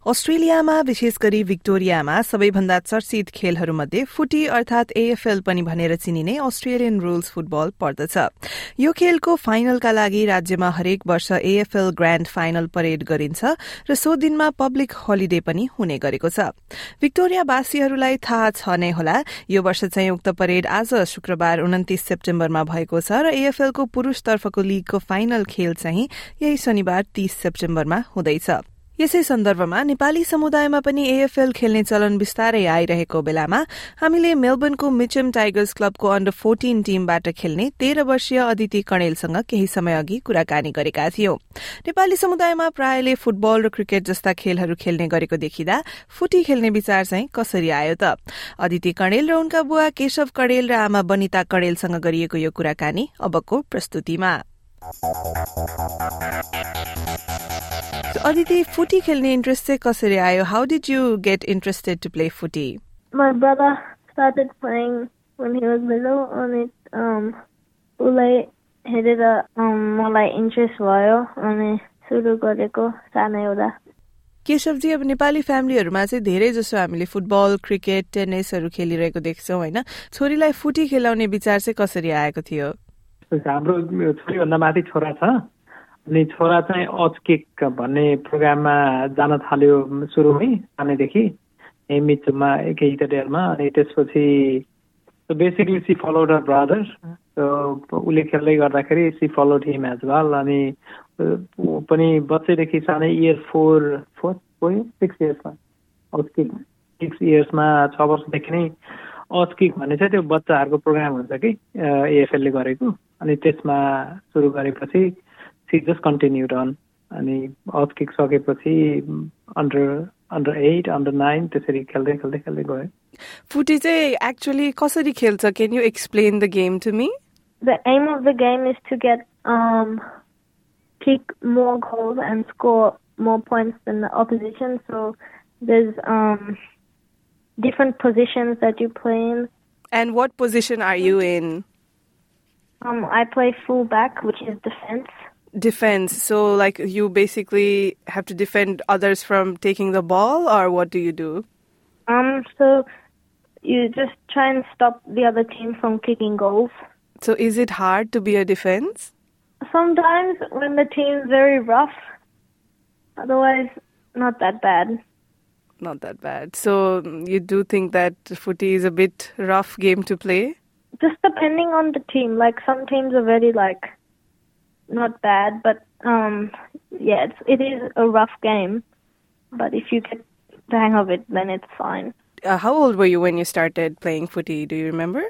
अस्ट्रेलियामा विशेष गरी विक्टोरियामा सबैभन्दा चर्चित खेलहरूमध्ये फुटी अर्थात एएफएल पनि भनेर चिनिने अस्ट्रेलियन रूल्स फुटबल पर्दछ। यो खेलको फाइनलका लागि राज्यमा हरेक वर्ष एएफएल ग्राण्ड फाइनल परेड गरिन्छ र सो दिनमा पब्लिक होलिडे पनि हुने गरेको छ। विक्टोरियावासीहरूलाई थाहा छ नै होला यो वर्ष चाहिँ उक्त परेड आज शुक्रबार उन्तिस सेप्टेम्बरमा भएको छ र एएफएलको पुरूषतर्फको लीगको फाइनल खेल चाहिँ यही शनिबार तीस सेप्टेम्बरमा हुँदैछ। यसै सन्दर्भमा नेपाली समुदायमा पनि एएफएल खेल्ने चलन बिस्तारै आइरहेको बेलामा हामीले मेलबर्नको मिचम टाइगर्स क्लबको अन्डर फोर्टिन टीमबाट खेल्ने तेह्र वर्षीय अदिति कणेलसँग केही समय अघि कुराकानी गरेका थियौं। नेपाली समुदायमा प्रायले फुटबल र क्रिकेट जस्ता खेलहरू खेल्ने गरेको देखिँदा फुटी खेल्ने विचार चाहिँ कसरी आयो त? अदिति कणेल र उनका बुवा केशव कणेल र आमा बनिता कणेलसँग गरिएको यो कुराकानी अबको प्रस्तुतिमा। Aditi, footy खेल्ने interest चाहिँ कसरी आयो? How did you get interested to play footy? My brother started playing when he was little and it um उसलाई हेरेर मलाई इन्ट्रेस्ट भयो अनि सुरु गरेको सानै हुँदा केशवजी अब नेपाली फ्यामिलीहरूमा चाहिँ धेरै जसो हामीले फुटबल क्रिकेट टेनिसहरू खेलिरहेको देख्छौँ होइन छोरीलाई फुटी खेलाउने विचार चाहिँ कसरी आएको थियो हाम्रो छोरीभन्दा माथि छोरा छ अनि छोरा चाहिँ अच केक भन्ने प्रोग्राममा जान थाल्यो सुरुमै सानैदेखि मिचमा केही डेलमा अनि त्यसपछि basically she followed her brother उसले खेल्दै गर्दाखेरि she followed him as well अनि पनि बच्चैदेखि सानै इयर फोर फोर गयो सिक्स इयर्समा किक सिक्स इयर्समा छ वर्षदेखि नै किक भन्ने चाहिँ त्यो बच्चाहरूको प्रोग्राम हुन्छ कि एएफएलले गरेको। अनि त्यसमा सुरु गरेपछि सी जस्ट कन्टिन्युड अन अनि अफ किक सकेपछि under under eight under nine त्यसरी खेल्दै खेल्दै खेल्दै गयो फुटी चाहिँ एक्चुली कसरी खेल्छ can you explain the game to me The aim of the game is to get um, kick more goals and score more points than the opposition. So there's um, different positions that you play in. And what position are you in? Um, I play fullback, which is defense defense. So, like, you basically have to defend others from taking the ball, or what do you do? Um, so you just try and stop the other team from kicking goals. So, is it hard to be a defense? Sometimes when the team's very rough. Otherwise, not that bad. Not that bad. So, you do think that footy is a bit rough game to play? Just depending on the team. Like, some teams are very, like, not bad, but um, yeah, it's, it is a rough game. But if you get the hang of it, then it's fine. Uh, how old were you when you started playing footy? Do you remember?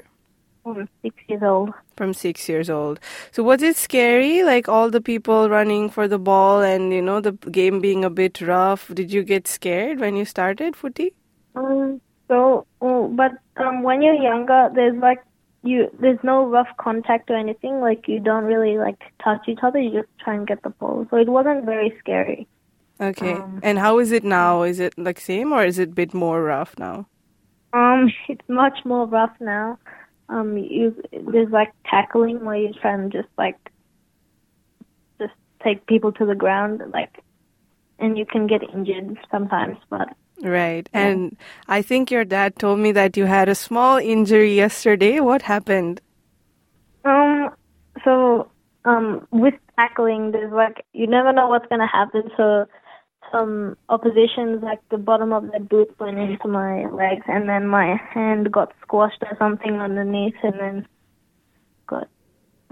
From six years old. From six years old. So was it scary, like all the people running for the ball and you know the game being a bit rough? Did you get scared when you started footy? Um. So, oh, but um, when you're younger, there's like you there's no rough contact or anything. Like you don't really like touch each other. You just try and get the ball. So it wasn't very scary. Okay. Um, and how is it now? Is it like same or is it a bit more rough now? Um, it's much more rough now. Um, you there's like tackling where you try and just like just take people to the ground, like, and you can get injured sometimes, but Right. And I think your dad told me that you had a small injury yesterday. What happened? Um so um with tackling there's like you never know what's gonna happen so some oppositions like the bottom of the boot went into my legs and then my hand got squashed or something underneath and then got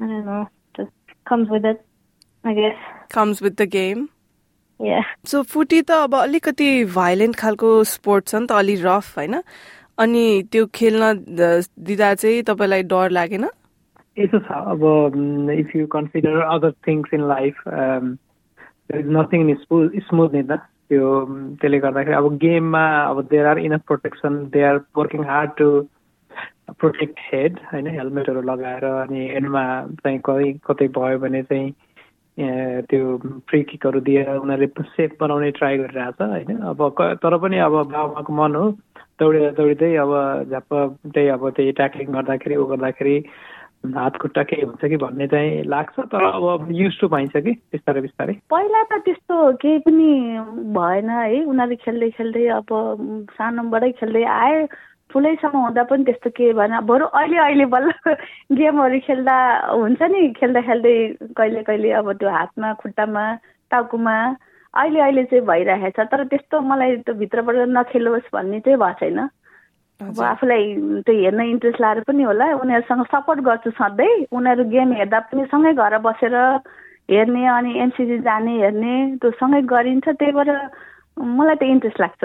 I don't know, just comes with it, I guess. Comes with the game? So footy त अब अलिकति भाइलेन्ट खालको sport छ नि त अलि rough होइन? अनि त्यो खेल्न दिँदा चाहिँ तपाईँलाई डर लागेन? यसो छ अब if you consider other things in life is nothing in smooth नि त त्यो त्यसले गर्दाखेरि अब गेममा अब there are enough protection they are working hard to protect head होइन? हेलमेटहरू लगाएर अनि हेडमा चाहिँ कतै कतै भयो भने चाहिँ त्यो फ्री किकहरू दिएर उनीहरूले सेफ बनाउने ट्राई गरिरहेछ होइन? अब तर पनि अब बाबाको मन हो दौडेर दौडिँदै अब झ्याप्प त्यही अब त्यही ट्याक्लिङ गर्दाखेरि ऊ गर्दाखेरि हात खुट्टा केही हुन्छ कि भन्ने चाहिँ लाग्छ तर अब युज टु भइन्छ कि बिस्तारै बिस्तारै। पहिला त त्यस्तो केही पनि भएन है उनीहरू खेल्दै खेल्दै अब सानोबाटै खेल्दै आए ठुलैसम्म हुँदा पनि त्यस्तो केही भएन। बरु अहिले अहिले बल्ल गेमहरू खेल्दा हुन्छ नि खेल्दा खेल्दै कहिले कहिले अब त्यो हातमा खुट्टामा टाउकोमा अहिले अहिले चाहिँ भइरहेको छ तर त्यस्तो मलाई त्यो भित्रबाट नखेलोस् भन्ने चाहिँ भएको छैन। अब आफूलाई त्यो हेर्न इन्ट्रेस्ट लाएर पनि होला। उनीहरूसँग सपोर्ट गर्छु सधैँ। उनीहरू गेम हेर्दा पनि सँगै घर बसेर हेर्ने अनि एमसिजी जाने हेर्ने त्यो सँगै गरिन्छ। त्यही भएर मलाई त इन्ट्रेस्ट लाग्छ।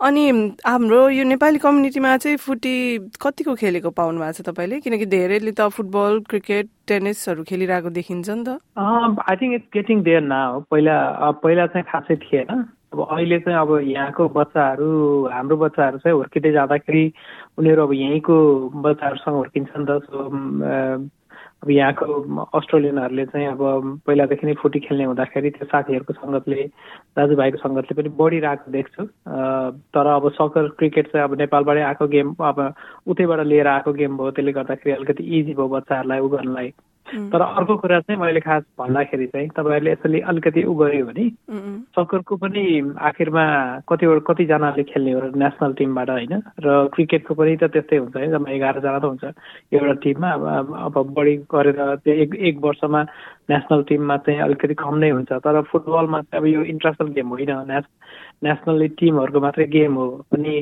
अनि हाम्रो यो नेपाली कम्युनिटीमा चाहिँ फुटी कतिको खेलेको पाउनु भएको छ तपाईँले? किनकि धेरैले त फुटबल क्रिकेट टेनिसहरू खेलिरहेको देखिन्छ नि त। I think it's getting there ना पहिला पहिला चाहिँ खासै थिएन। अब अहिले चाहिँ अब यहाँको बच्चाहरू हाम्रो बच्चाहरू चाहिँ हुर्किँदै जाँदाखेरि उनीहरू अब यहीँको बच्चाहरूसँग हुर्किन्छ नि त सो अब यहाँको अस्ट्रेलियनहरूले चाहिँ अब पहिलादेखि नै फुटी खेल्ने हुँदाखेरि त्यो साथीहरूको सङ्गतले दाजुभाइको सङ्गतले पनि बढिरहेको देख्छु। तर अब सकर क्रिकेट चाहिँ अब नेपालबाटै आएको गेम अब उतैबाट लिएर आएको गेम भयो त्यसले गर्दाखेरि अलिकति इजी भयो बच्चाहरूलाई उ गर्नलाई तर अर्को कुरा चाहिँ मैले खास भन्दाखेरि चाहिँ तपाईँहरूले यसरी अलिकति उ गर्यो भने सकरको पनि आखिरमा कतिवटा कतिजनाले खेल्ने हो नेसनल टिमबाट होइन र क्रिकेटको पनि त त्यस्तै हुन्छ है जम्मा एघारजना त हुन्छ एउटा टिममा अब अब बढी गरेर त्यो एक एक वर्षमा नेसनल टिममा चाहिँ अलिकति कम नै हुन्छ। तर फुटबलमा चाहिँ अब यो इन्टरनेसनल गेम होइन। नेस नेसनली टिमहरूको मात्रै गेम हो। अनि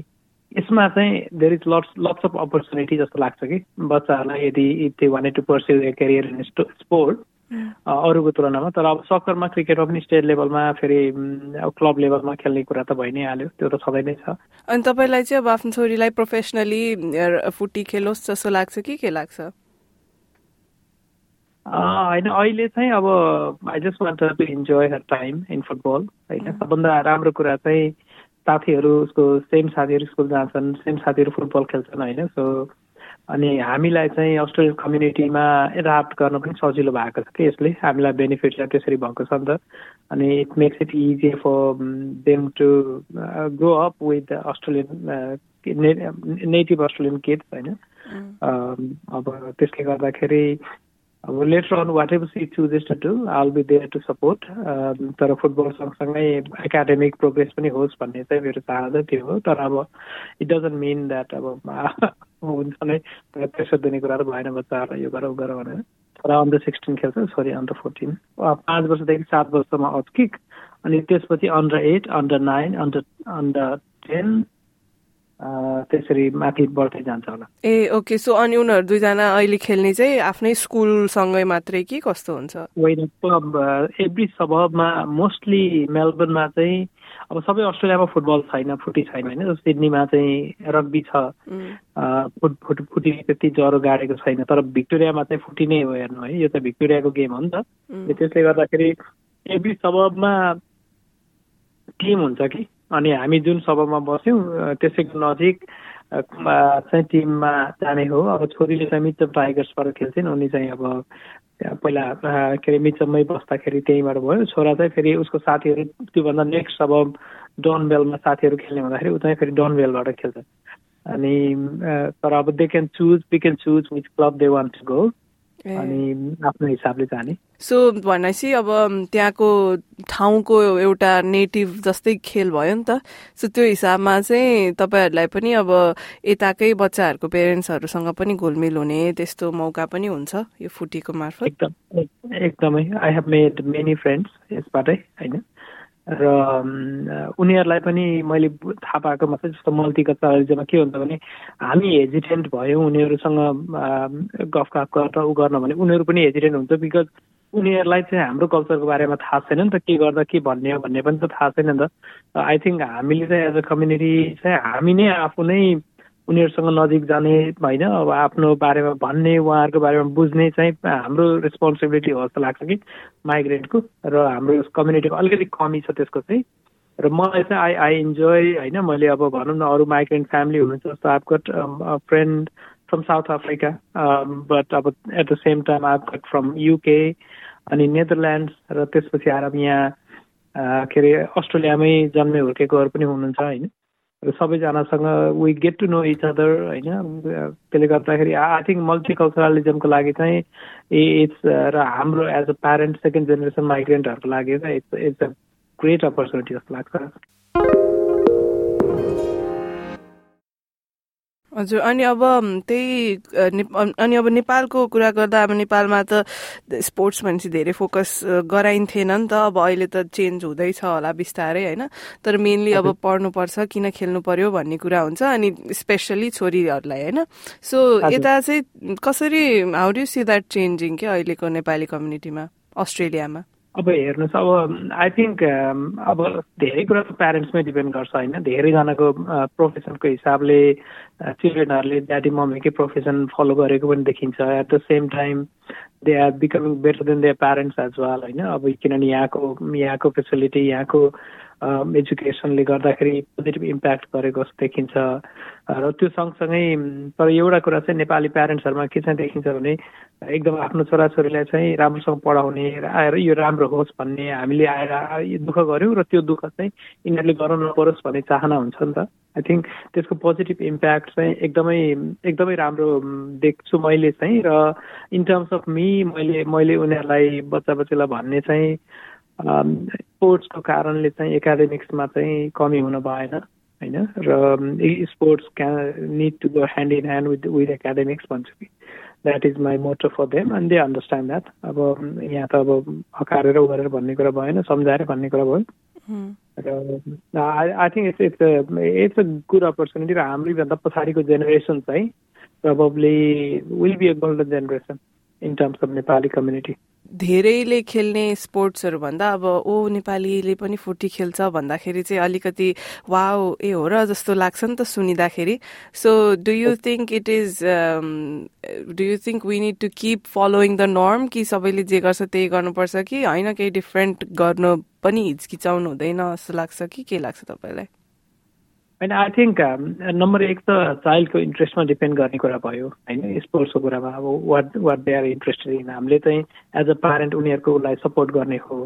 यसमा चाहिँ there is lots lots of opportunity जस्तो लाग्छ कि बच्चाहरूलाई यदि they want to pursue a career in sport अरूको तुलनामा। तर अब सकरमा क्रिकेटमा पनि स्टेट लेभलमा फेरि क्लब लेभलमा खेल्ने कुरा त भइ नै हाल्यो। त्यो त सधैँ नै छ। अनि तपाईँलाई चाहिँ अब आफ्नो छोरीलाई प्रोफेसनली फुटी खेलोस् जस्तो लाग्छ कि के लाग्छ? होइन अहिले चाहिँ अब I just want to enjoy her time in football होइन। सबभन्दा राम्रो कुरा चाहिँ साथीहरू उसको सेम साथीहरू स्कुल जान्छन् सेम साथीहरू फुटबल खेल्छन् होइन? सो अनि हामीलाई चाहिँ अस्ट्रेलियन कम्युनिटीमा एडाप्ट गर्न पनि सजिलो भएको छ कि यसले? हामीलाई बेनिफिट चाहिँ त्यसरी भएको छ नि त। अनि it makes it easy for them to grow up with Australian native Australian kids होइन? अब त्यसले गर्दाखेरि later on whatever she chooses to do all be there to support तर फुटबल सँगसँगै एकाडेमिक प्रोग्रेस पनि होस् भन्ने चाहिँ मेरो चाहना त्यो हो तर अब इट डजन्ट मिन द्याट अब हुन्छ नै प्रेसर दिने कुरा त भएन बच्चाहरूलाई यो गर गर भनेर तर अन्डर सिक्सटिन खेल्छ सरी अन्डर फोर्टिन पाँच वर्षदेखि सात वर्षमा किक अनि त्यसपछि under eight under nine under under ten त्यसरी माथि बढ्दै जान्छ होला। ए ओके सो अनि उनीहरू दुईजना अहिले खेल्ने चाहिँ आफ्नै स्कुलसँगै मात्रै कि कस्तो हुन्छ? होइन एभ्री सबमा मोस्टली मेलबर्नमा चाहिँ अब सबै अस्ट्रेलियामा फुटबल छैन फुटी छैन होइन सिडनीमा चाहिँ रग्बी छ। फुट फुट फुटी त्यति ज्वरो गाडेको छैन तर भिक्टोरियामा चाहिँ फुटी नै हो हेर्नु है यो त भिक्टोरियाको गेम हो नि त। त्यसले गर्दाखेरि एभ्री सबमा टिम हुन्छ कि? अनि हामी जुन सभामा बस्यौँ त्यसैको नजिक चाहिँ टिममा जाने हो। अब छोरीले चाहिँ मिचम टाइगर्सबाट खेल्छिन् उनी चाहिँ अब पहिला के अरे मिचममै बस्दाखेरि त्यहीँबाट भयो। छोरा चाहिँ फेरि उसको साथीहरू त्योभन्दा नेक्स्ट अब डनबेलमा साथीहरू खेल्ने हुँदाखेरि ऊ चाहिँ फेरि डनबेलबाट खेल्छ। अनि तर अब they can choose we can choose which club they want to go अनि आफ्नो हिसाबले जाने। सो भनेपछि अब त्यहाँको ठाउँको एउटा नेटिभ जस्तै खेल भयो नि त। सो त्यो हिसाबमा चाहिँ तपाईँहरूलाई पनि अब यताकै बच्चाहरूको पेरेन्ट्सहरूसँग पनि घुलमिल हुने त्यस्तो मौका पनि हुन्छ यो फुटीको मार्फत? एकदम एकदमै। I have made many friends यसबाटै होइन? र उनीहरूलाई पनि मैले थाहा पाएकोमा चाहिँ जस्तो मल्टिकल्चरलिजममा के हुन्छ भने हामी हेजिटेन्ट भयौँ उनीहरूसँग गफ गफ गर्न उ गर्न भने उनीहरू पनि हेजिटेन्ट हुन्छ बिकज उनीहरूलाई चाहिँ हाम्रो कल्चरको बारेमा थाहा छैन नि त के गर्दा के भन्ने भन्ने पनि त थाहा छैन नि त। आई थिङ्क हामीले चाहिँ एज अ कम्युनिटी चाहिँ हामी नै आफू नै उनीहरूसँग नजिक जाने होइन अब आफ्नो बारेमा भन्ने उहाँहरूको बारेमा बुझ्ने चाहिँ हाम्रो रेस्पोन्सिबिलिटी हो जस्तो लाग्छ कि माइग्रेन्टको र हाम्रो कम्युनिटीको अलिकति कमी छ त्यसको चाहिँ। र मलाई चाहिँ आई आई इन्जोय होइन मैले अब भनौँ न अरू माइग्रेन्ट फ्यामिली हुनुहुन्छ जस्तो I've got friend from South Africa but अब at the same time I've got from UK अनि नेदरल्यान्ड्स र त्यसपछि आएर यहाँ के अरे अस्ट्रेलियामै जन्मे हुर्केकोहरू पनि हुनुहुन्छ होइन। र सबैजनासँग we get to know each other होइन? त्यसले गर्दाखेरि आई थिङ्क मल्टिकल्चरलिजमको लागि चाहिँ इट्स र हाम्रो as a parent second generation माइग्रेन्टहरूको लागि चाहिँ it's it's a great opportunity जस्तो लाग्छ। हजुर अनि अब त्यही अनि अब नेपालको कुरा गर्दा अब नेपालमा त स्पोर्ट्स भनेपछि धेरै फोकस गराइन्थेन नि त। अब अहिले त चेन्ज हुँदैछ होला बिस्तारै होइन? तर मेनली अब पढ्नुपर्छ किन खेल्नु पर्यो भन्ने कुरा हुन्छ अनि स्पेसली छोरीहरूलाई होइन? सो यता चाहिँ कसरी how do see that changing के अहिलेको नेपाली कम्युनिटीमा अस्ट्रेलियामा? अब हेर्नुहोस् अब आई थिङ्क अब धेरै कुरा त प्यारेन्ट्समै डिपेन्ड गर्छ होइन? धेरैजनाको प्रोफेसनको हिसाबले चिल्ड्रेनहरूले ड्याडी मम्मीकै प्रोफेसन फलो गरेको पनि देखिन्छ। At the same time they are becoming better than their parents as well होइन? अब किनभने यहाँको यहाँको फेसिलिटी यहाँको एजुकेसनले गर्दाखेरि पोजिटिभ इम्प्याक्ट गरेको जस्तो देखिन्छ र त्यो सँगसँगै तर एउटा कुरा चाहिँ नेपाली प्यारेन्ट्सहरूमा के चाहिँ देखिन्छ भने एकदम आफ्नो छोराछोरीलाई चाहिँ राम्रोसँग पढाउने आएर यो राम्रो होस् भन्ने हामीले आएर दुःख गऱ्यौँ र त्यो दुःख चाहिँ यिनीहरूले गर्न नपरोस् भन्ने चाहना हुन्छ नि त। आई थिङ्क त्यसको पोजिटिभ इम्प्याक्ट चाहिँ एकदमै एकदमै राम्रो देख्छु मैले चाहिँ। र इन टर्म्स अफ मी मैले मैले उनीहरूलाई बच्चा बच्चीलाई भन्ने चाहिँ स्पोर्ट्सको कारणले चाहिँ एकाडेमिक्समा चाहिँ कमी हुन भएन होइन? र sports can need to go hand in hand with with academics भन्छु कि। That is my motto for them and they understand that अब यहाँ त अब हकारेर गरेर भन्ने कुरा भएन सम्झाएर भन्ने कुरा भयो। र I think it's it's it's a good opportunity र हाम्रैभन्दा पछाडिको जेनेरेसन चाहिँ probably will be a golden generation in terms of Nepali community धेरैले खेल्ने स्पोर्ट्सहरू भन्दा अब ओ नेपालीले पनि फुटी खेल्छ भन्दाखेरि चाहिँ अलिकति वाओ ए हो र जस्तो लाग्छ नि त सुनिँदाखेरि। So do you think it is do you think we need to keep following the norm कि सबैले जे गर्छ त्यही गर्नुपर्छ कि होइन केही डिफ्रेन्ट गर्नु पनि हिचकिचाउनु हुँदैन जस्तो लाग्छ कि के लाग्छ तपाईँलाई? होइन आई थिङ्क नम्बर एक त चाइल्डको इन्ट्रेस्टमा डिपेन्ड गर्ने कुरा भयो। होइन स्पोर्ट्सको कुरामा अब what what they are interested in हामीले चाहिँ एज अ प्यारेन्ट उनीहरूको उसलाई सपोर्ट गर्ने हो।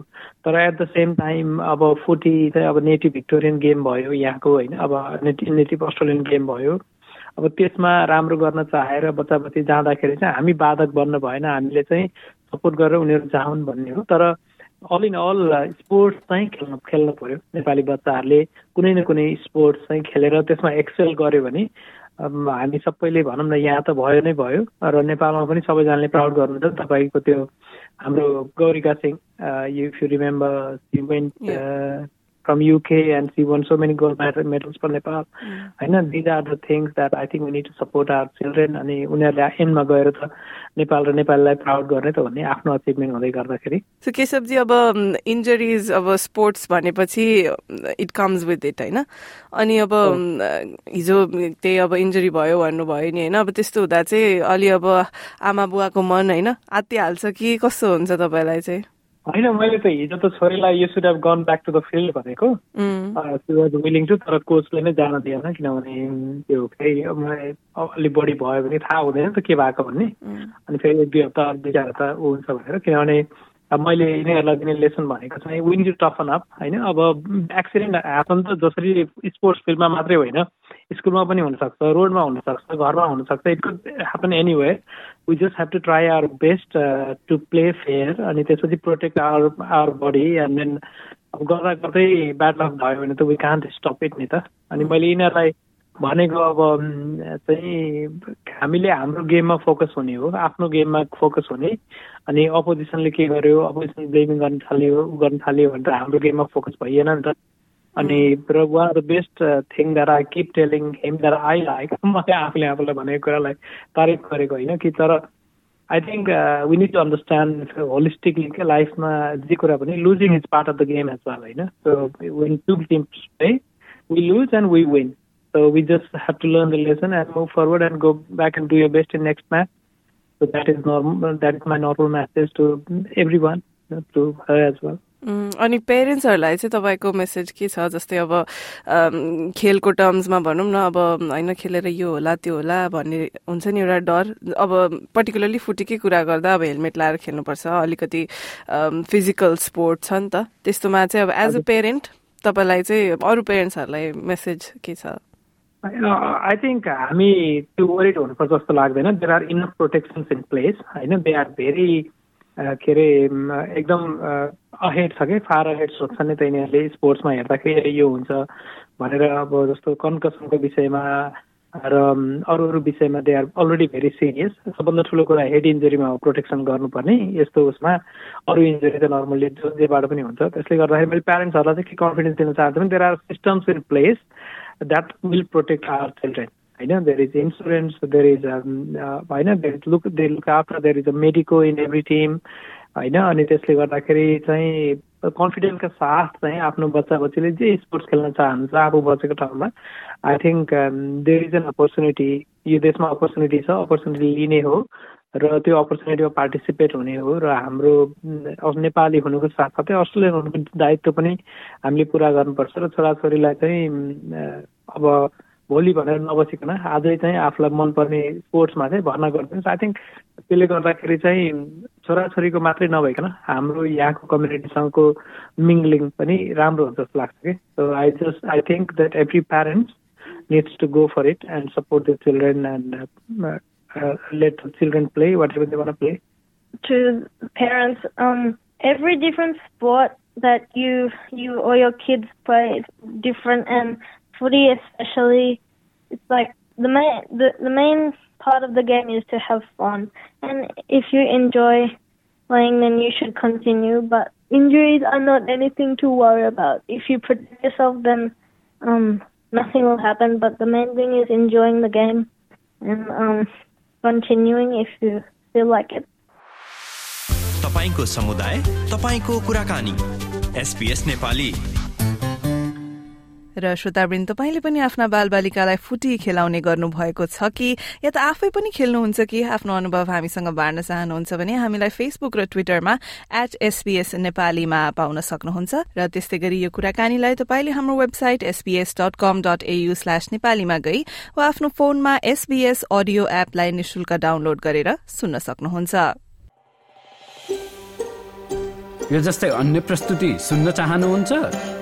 तर एट द सेम टाइम अब फुटी चाहिँ अब नेटिभ भिक्टोरियन गेम भयो यहाँको होइन अब नेटिभ नेटिभ अस्ट्रेलियन गेम भयो। अब त्यसमा राम्रो गर्न चाहेर बच्चा बच्ची जाँदाखेरि चाहिँ हामी बाधक बन्नु भएन। हामीले चाहिँ सपोर्ट गरेर उनीहरू जाउन् भन्ने हो। तर अल इन अल स्पोर्ट्स चाहिँ खेल्नु खेल्नु पऱ्यो। नेपाली बच्चाहरूले कुनै न कुनै स्पोर्ट्स चाहिँ खेलेर त्यसमा एक्सेल गर्यो भने हामी सबैले भनौँ न यहाँ त भयो नै भयो। र नेपालमा पनि सबैजनाले प्राउड गर्नुहुन्छ तपाईँको त्यो हाम्रो Gaurika Singh you remember you went from UK and she won so many gold medals for Nepal. होइन these are the things that I think we need to support our children अनि उनीहरूले एन्डमा गएर त नेपाल र नेपाललाई प्राउड गर्ने त भन्ने आफ्नो अचिभमेन्ट हुँदै गर्दाखेरि। सो केशवजी अब इन्जरिज अब स्पोर्ट्स भनेपछि इट कम्स विथ इट होइन? अनि अब हिजो त्यही अब इन्जरी भयो भन्नुभयो नि होइन? अब त्यस्तो हुँदा चाहिँ अलि अब आमा बुवाको मन होइन? आत्तिहाल्छ कि कस्तो हुन्छ तपाईँलाई चाहिँ? होइन मैले त हिजो त छोरीलाई यो should have gone back to the field भनेको। वाज विलिङ टु तर कोचले नै जान दिएन किनभने त्यो फेरि अलिक बढी भयो भने थाहा हुँदैन त के भएको भन्ने। अनि फेरि एक दुई हप्ता बिचरा त ऊ हुन्छ भनेर किनभने मैले यिनीहरूलाई दिने लेसन भनेको चाहिँ विन टु टफन अप होइन? अब एक्सिडेन्ट ह्यापन त जसरी स्पोर्ट्स फिल्डमा मात्रै होइन। स्कुलमा पनि हुनसक्छ रोडमा हुनसक्छ घरमा हुनसक्छ it could happen anyway we just have to try our best to play fair अनि त्यसपछि protect our our body and then अब गर्दा गर्दै ब्याड लक भयो भने त वी कान्ट स्टप इट नि त. अनि मैले यिनीहरूलाई भनेको अब चाहिँ हामीले हाम्रो गेममा फोकस हुने हो आफ्नो गेममा फोकस हुने। अनि अपोजिसनले के गर्यो अपोजिसन ब्लेमिङ गर्न थाल्यो गर्न थाल्यो भने त हाम्रो गेममा फोकस भइएन नि त। अनि र one of the best thing that I keep telling him that I like मैले आफूले आफूलाई भनेको कुरालाई तारिफ गरेको होइन कि तर I think we need to understand holistically क्या लाइफमा जे कुरा पनि losing is part of the game as well होइन so when two teams play we lose and we win So we just have to learn the lesson and move forward and go back and do your best in next match. So that is normal. That is my normal message to everyone, to her as well. अनि पेरेन्ट्सहरूलाई चाहिँ तपाईँको message के छ? जस्तै अब खेलको टर्म्समा भनौँ न अब होइन खेलेर यो होला त्यो होला भन्ने हुन्छ नि एउटा डर। अब पर्टिकुलरली फुटीकै कुरा गर्दा अब हेलमेट लाएर खेल्नुपर्छ। अलिकति फिजिकल स्पोर्ट छ नि त। त्यस्तोमा चाहिँ अब एज अ पेरेन्ट तपाईँलाई चाहिँ अरू पेरेन्ट्सहरूलाई मेसेज के छ? आई थिङ्क हामी त्यो वरिड हुनुपर्छ जस्तो लाग्दैन। There are enough protections in place होइन? दे आर भेरी के अरे एकदम अहेड छ कि? फार अहेड सोध्छ नि त यिनीहरूले स्पोर्ट्समा हेर्दाखेरि यो हुन्छ। भनेर अब जस्तो कन्कसनको विषयमा र अरू अरू विषयमा they are already very serious सबभन्दा ठुलो कुरा हेड इन्जुरीमा प्रोटेक्सन गर्नुपर्ने। यस्तो उसमा अरू इन्जुरी त नर्मल्ली जो जेबाट पनि हुन्छ। त्यसले गर्दाखेरि मैले प्यारेन्ट्सहरूलाई चाहिँ के कन्फिडेन्स दिन चाहन्छु भने there are systems in place that will protect our children होइन there is insurance there is होइन there is look they look after there is a medico in every team होइन अनि त्यसले गर्दाखेरि चाहिँ कन्फिडेन्सका साथ चाहिँ आफ्नो बच्चा बच्चीले जे स्पोर्ट्स खेल्न चाहन्छ आफू बसेको ठाउँमा I think there is an opportunity यो देशमा अपर्च्युनिटी छ अपर्च्युनिटी लिने हो र त्यो अपर्च्युनिटीमा पार्टिसिपेट हुने हो र हाम्रो नेपाली हुनुको साथसाथै अस्ट्रेलियन हुनुको दायित्व पनि हामीले पुरा गर्नुपर्छ र छोराछोरीलाई चाहिँ अब भोलि भनेर नबसिकन आजै चाहिँ आफूलाई मनपर्ने स्पोर्ट्समा चाहिँ भर्ना गरिदिनुहोस् आई थिङ्क त्यसले गर्दाखेरि चाहिँ छोराछोरीको मात्रै नभइकन हाम्रो यहाँको कम्युनिटीसँगको मिङ्गलिङ पनि राम्रो हुन्छ जस्तो लाग्छ कि so I just I think that every parents needs to go for it and support the children and uh, uh, let the children play whatever they want to play. To parents, um, every different sport that you you or your kids play is different, and footy especially, it's like the main the, the main part of the game is to have fun, and if you enjoy playing, then you should continue. But injuries are not anything to worry about. If you protect yourself, then um, nothing will happen. But the main thing is enjoying the game and um, continuing if you feel like it. तपाईँको समुदाय तपाईँको कुराकानी SPS Nepali र श्रोतावृन्द तपाईँले पनि आफ्ना बालबालिकालाई फुटी खेलाउने गर्नुभएको छ कि? या त आफै पनि खेल्नुहुन्छ कि? आफ्नो अनुभव हामीसँग बाँड्न चाहनुहुन्छ भने हामीलाई फेसबुक र ट्विटरमा एट एसपीएस नेपालीमा पाउन सक्नुहुन्छ। र त्यस्तै गरी यो कुराकानीलाई तपाईँले हाम्रो website SBS dot com dot AU slash नेपालीमा गई वा आफ्नो फोनमा एसबीएस अडियो एपलाई निशुल्क डाउनलोड गरेर सुन्न सक्नुहुन्छ। यो जस्तै अन्य प्रस्तुति सुन्न चाहनुहुन्छ?